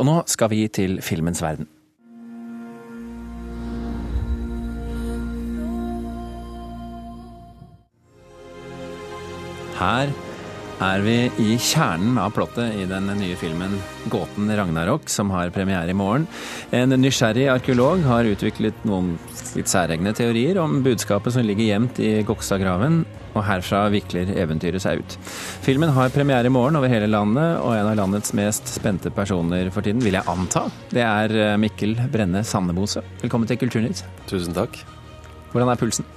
Og nå skal vi til filmens verden. Her er vi i kjernen av plottet i den nye filmen 'Gåten Ragnarok', som har premiere i morgen. En nysgjerrig arkeolog har utviklet noen litt særegne teorier om budskapet som ligger gjemt i Gokstadgraven, og herfra vikler eventyret seg ut. Filmen har premiere i morgen over hele landet, og en av landets mest spente personer for tiden, vil jeg anta, det er Mikkel Brenne Sandebose. Velkommen til Kulturnytt. Tusen takk. Hvordan er pulsen?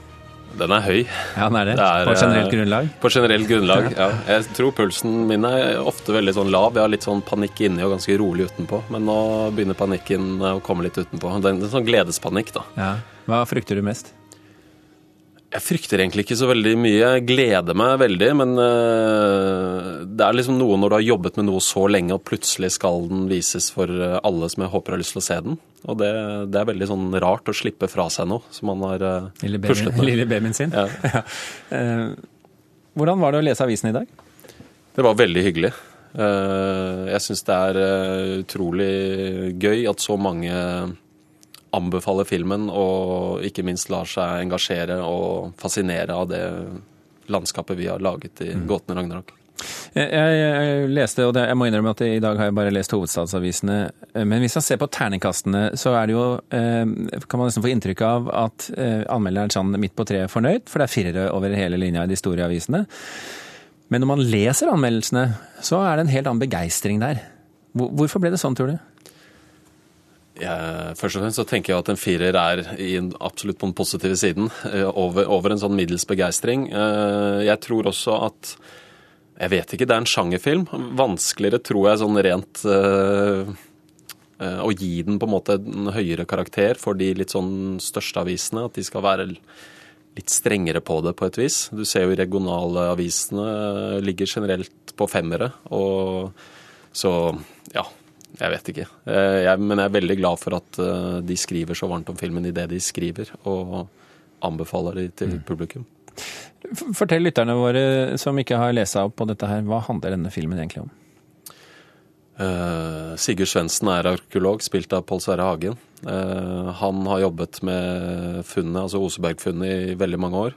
Den er høy. Ja, den er det. Det er, På generelt eh, grunnlag? På generelt grunnlag, ja. Jeg tror pulsen min er ofte veldig sånn lav. Jeg har litt sånn panikk inni og ganske rolig utenpå. Men nå begynner panikken å komme litt utenpå. Det er en sånn gledespanikk, da. Ja. Hva frykter du mest? Jeg frykter egentlig ikke så veldig mye. Jeg gleder meg veldig, men øh, det er liksom noe når du har jobbet med noe så lenge, og plutselig skal den vises for øh, alle som jeg håper har lyst til å se den. Og det, det er veldig sånn rart å slippe fra seg noe som man har øh, Lille puslet med. lille babyen sin? Ja. Eh, Hvordan var det å lese avisen i dag? Det var veldig hyggelig. Eh, Jeg syns det er eh, utrolig gøy at så mange anbefaler filmen, og ikke minst lar seg engasjere og fascinere av det landskapet vi har laget i Gåten Ragnarok. Jeg, jeg, jeg leste, og jeg må innrømme at i dag har jeg bare lest hovedstadsavisene, eh, men hvis man ser på terningkastene, så er det jo, eh, kan man nesten få inntrykk av at eh, anmelderen er sånn midt på treet fornøyd, for det er firere over hele linja i de store avisene. Men når man leser anmeldelsene, så er det en helt annen begeistring der. Hvorfor ble det sånn, tror du? Jeg, først og fremst så tenker jeg at en firer er en, absolutt på den positive siden, eh, over, over en sånn middels begeistring. Eh, Jeg tror også at Jeg vet ikke, det er en sjangerfilm. Vanskeligere, tror jeg, sånn rent øh, Å gi den på en måte en høyere karakter for de litt sånn største avisene. At de skal være litt strengere på det, på et vis. Du ser jo regionale avisene ligger generelt på femmere. Og så, ja. Jeg vet ikke. Eh, Jeg, men jeg er veldig glad for at eh, de skriver så varmt om filmen i det de skriver, og anbefaler de til publikum. Fortell lytterne våre som ikke har lest seg opp på dette her, hva handler denne filmen egentlig om? Uh, Sigurd Svendsen er arkeolog, spilt av Pål Sverre Hagen. Uh, han har jobbet med funnet, altså Oseberg-funnet i veldig mange år,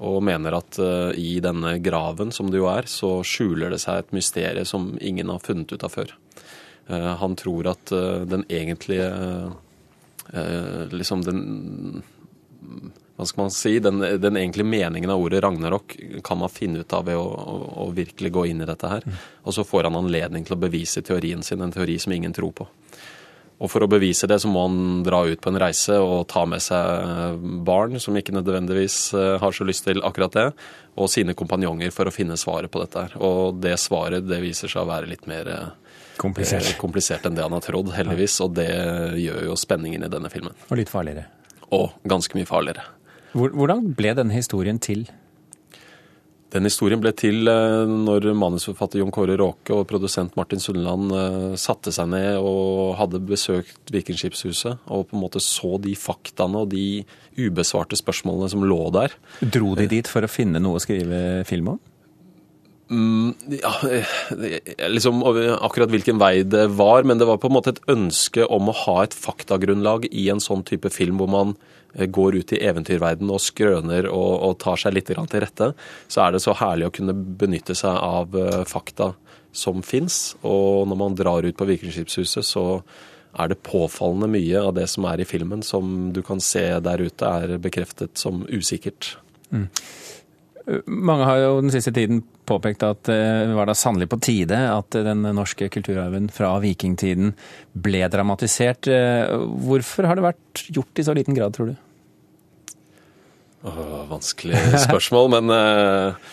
og mener at uh, i denne graven, som det jo er, så skjuler det seg et mysterium som ingen har funnet ut av før. Eh, han tror at eh, den egentlige eh, Liksom den hva skal man si, den, den egentlige meningen av ordet ragnarok kan man finne ut av ved å, å, å virkelig gå inn i dette her. Og så får han anledning til å bevise teorien sin, en teori som ingen tror på. Og for å bevise det så må han dra ut på en reise og ta med seg barn som ikke nødvendigvis eh, har så lyst til akkurat det, og sine kompanjonger for å finne svaret på dette her. Og det svaret det viser seg å være litt mer eh, Komplisert. komplisert enn det han har trodd, heldigvis. Og det gjør jo spenningen i denne filmen. Og litt farligere. Og ganske mye farligere. Hvordan ble denne historien til? Den historien ble til eh, når manusforfatter Jon Kåre Råke og produsent Martin Sundland eh, satte seg ned og hadde besøkt Vikingskipshuset og på en måte så de faktaene og de ubesvarte spørsmålene som lå der. Dro de dit for å finne noe å skrive film om? Mm, ja, eh, liksom akkurat hvilken vei det var, men det var på en måte et ønske om å ha et faktagrunnlag i en sånn type film hvor man eh, går ut i eventyrverden og skrøner og, og tar seg litt til rette. Så er det så herlig å kunne benytte seg av eh, fakta som fins. Og når man drar ut på Vikingskipshuset, så er det påfallende mye av det som er i filmen som du kan se der ute, er bekreftet som usikkert. Mange har jo den siste tiden påpekt at det var da sannelig på tide at den norske kulturarven fra vikingtiden ble dramatisert. Hvorfor har det vært gjort i så liten grad, tror du? Åh, vanskelig spørsmål, men eh,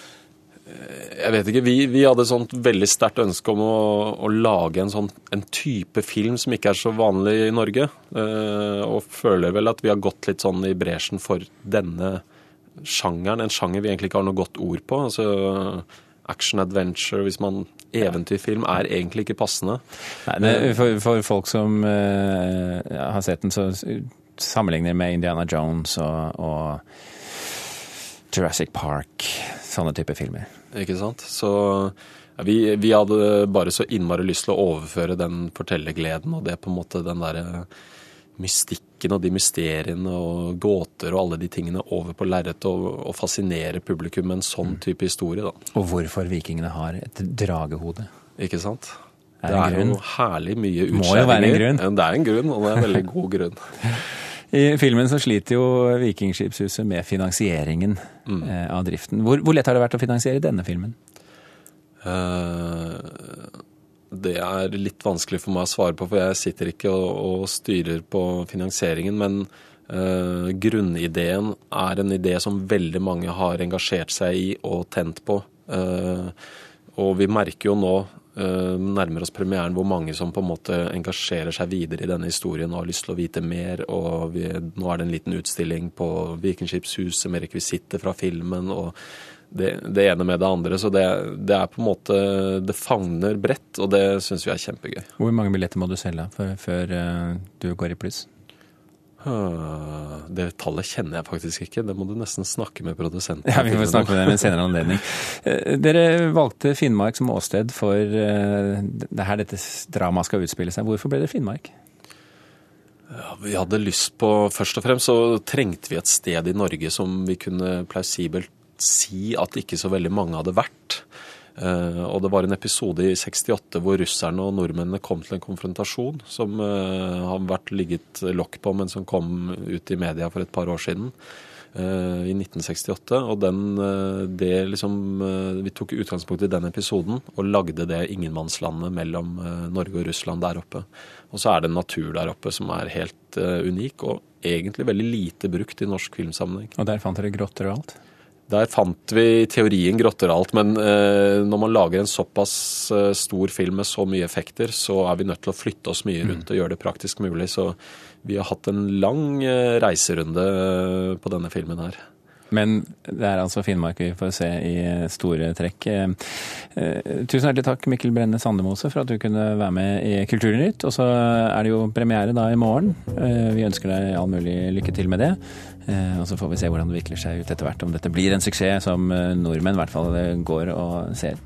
jeg vet ikke. Vi, vi hadde et sånt veldig sterkt ønske om å, å lage en, sånn, en type film som ikke er så vanlig i Norge. eh, og føler vel at vi har gått litt sånn i bresjen for denne sjangeren. En sjanger vi egentlig ikke har noe godt ord på. altså Action-adventure, hvis man Eventyrfilm er egentlig ikke passende. Nei, det, for, for folk som uh, har sett den, så sammenligner med Indiana Jones og, og Jurassic Park, sånne type filmer. Ikke sant? Så Vi, vi, hadde bare så innmari lyst til å overføre den fortellergleden og det på en måte den derre mystikken og de mysteriene og gåter og alle de tingene over på lerretet og, og, fascinere publikum med en sånn mm. type historie. da. Og hvorfor vikingene har et dragehode. Ikke sant? Er det, er jo herlig mye utskjæringer. Det er en grunn, og det er en veldig god grunn. I filmen så sliter jo Vikingskipshuset med finansieringen mm. Eh, av driften. Hvor, hvor, lett har det vært å finansiere denne filmen? Uh, det er litt vanskelig for meg å svare på, for jeg sitter ikke og, og styrer på finansieringen. Men eh, grunnideen er en idé som veldig mange har engasjert seg i og tent på. Eh, og vi merker jo nå, nærmer oss premieren, hvor mange som på en måte engasjerer seg videre i denne historien og har lyst til å vite mer. Og vi, nå er det en liten utstilling på Vikingskipshuset med rekvisitter fra filmen. og det, det, ene med det andre. Så det, det, er på en måte Det fagner bredt, og det syns vi er kjempegøy. Hvor mange billetter må du selge før, før uh, du går i pluss? Det tallet kjenner jeg faktisk ikke. Det må du nesten snakke med produsenten Ja, Vi får snakke med dem ved en senere anledning. Eh, dere valgte Finnmark som åsted for uh, det her dette dramaet skal utspille seg. Hvorfor ble det Finnmark? Ja, vi hadde lyst på Først og fremst så trengte vi et sted i Norge som vi kunne plausibelt si at ikke så veldig mange hadde vært. Uh, og det var en episode i 68 hvor russerne og nordmennene kom til en konfrontasjon som uh, har vært ligget lokk på, men som kom ut i media for et par år siden. Uh, I 1968. Og den, det liksom Vi tok utgangspunkt i den episoden og lagde det ingenmannslandet mellom Norge og Russland der oppe. Og så er det en natur der oppe som er helt unik, og egentlig veldig lite brukt i norsk filmsammenheng. Og der fant dere grotter og alt? Der fant vi i teorien grotter og alt, men eh, når man lager en såpass eh, stor film med så mye effekter, så er vi nødt til å flytte oss mye rundt mm. og gjøre det praktisk mulig. Så vi har hatt en lang eh, reiserunde på denne filmen her. Men det er altså Finnmark vi får se i store trekk. Eh, eh, tusen hjertelig takk Mikkel Brenne Sandemose for at du kunne være med i Kulturnytt. Og så er det jo premiere da i morgen. Eh, vi ønsker deg all mulig lykke til med det. Og så får vi se hvordan det vikler seg ut etter hvert. Om dette blir en suksess som nordmenn i hvert fall går og ser.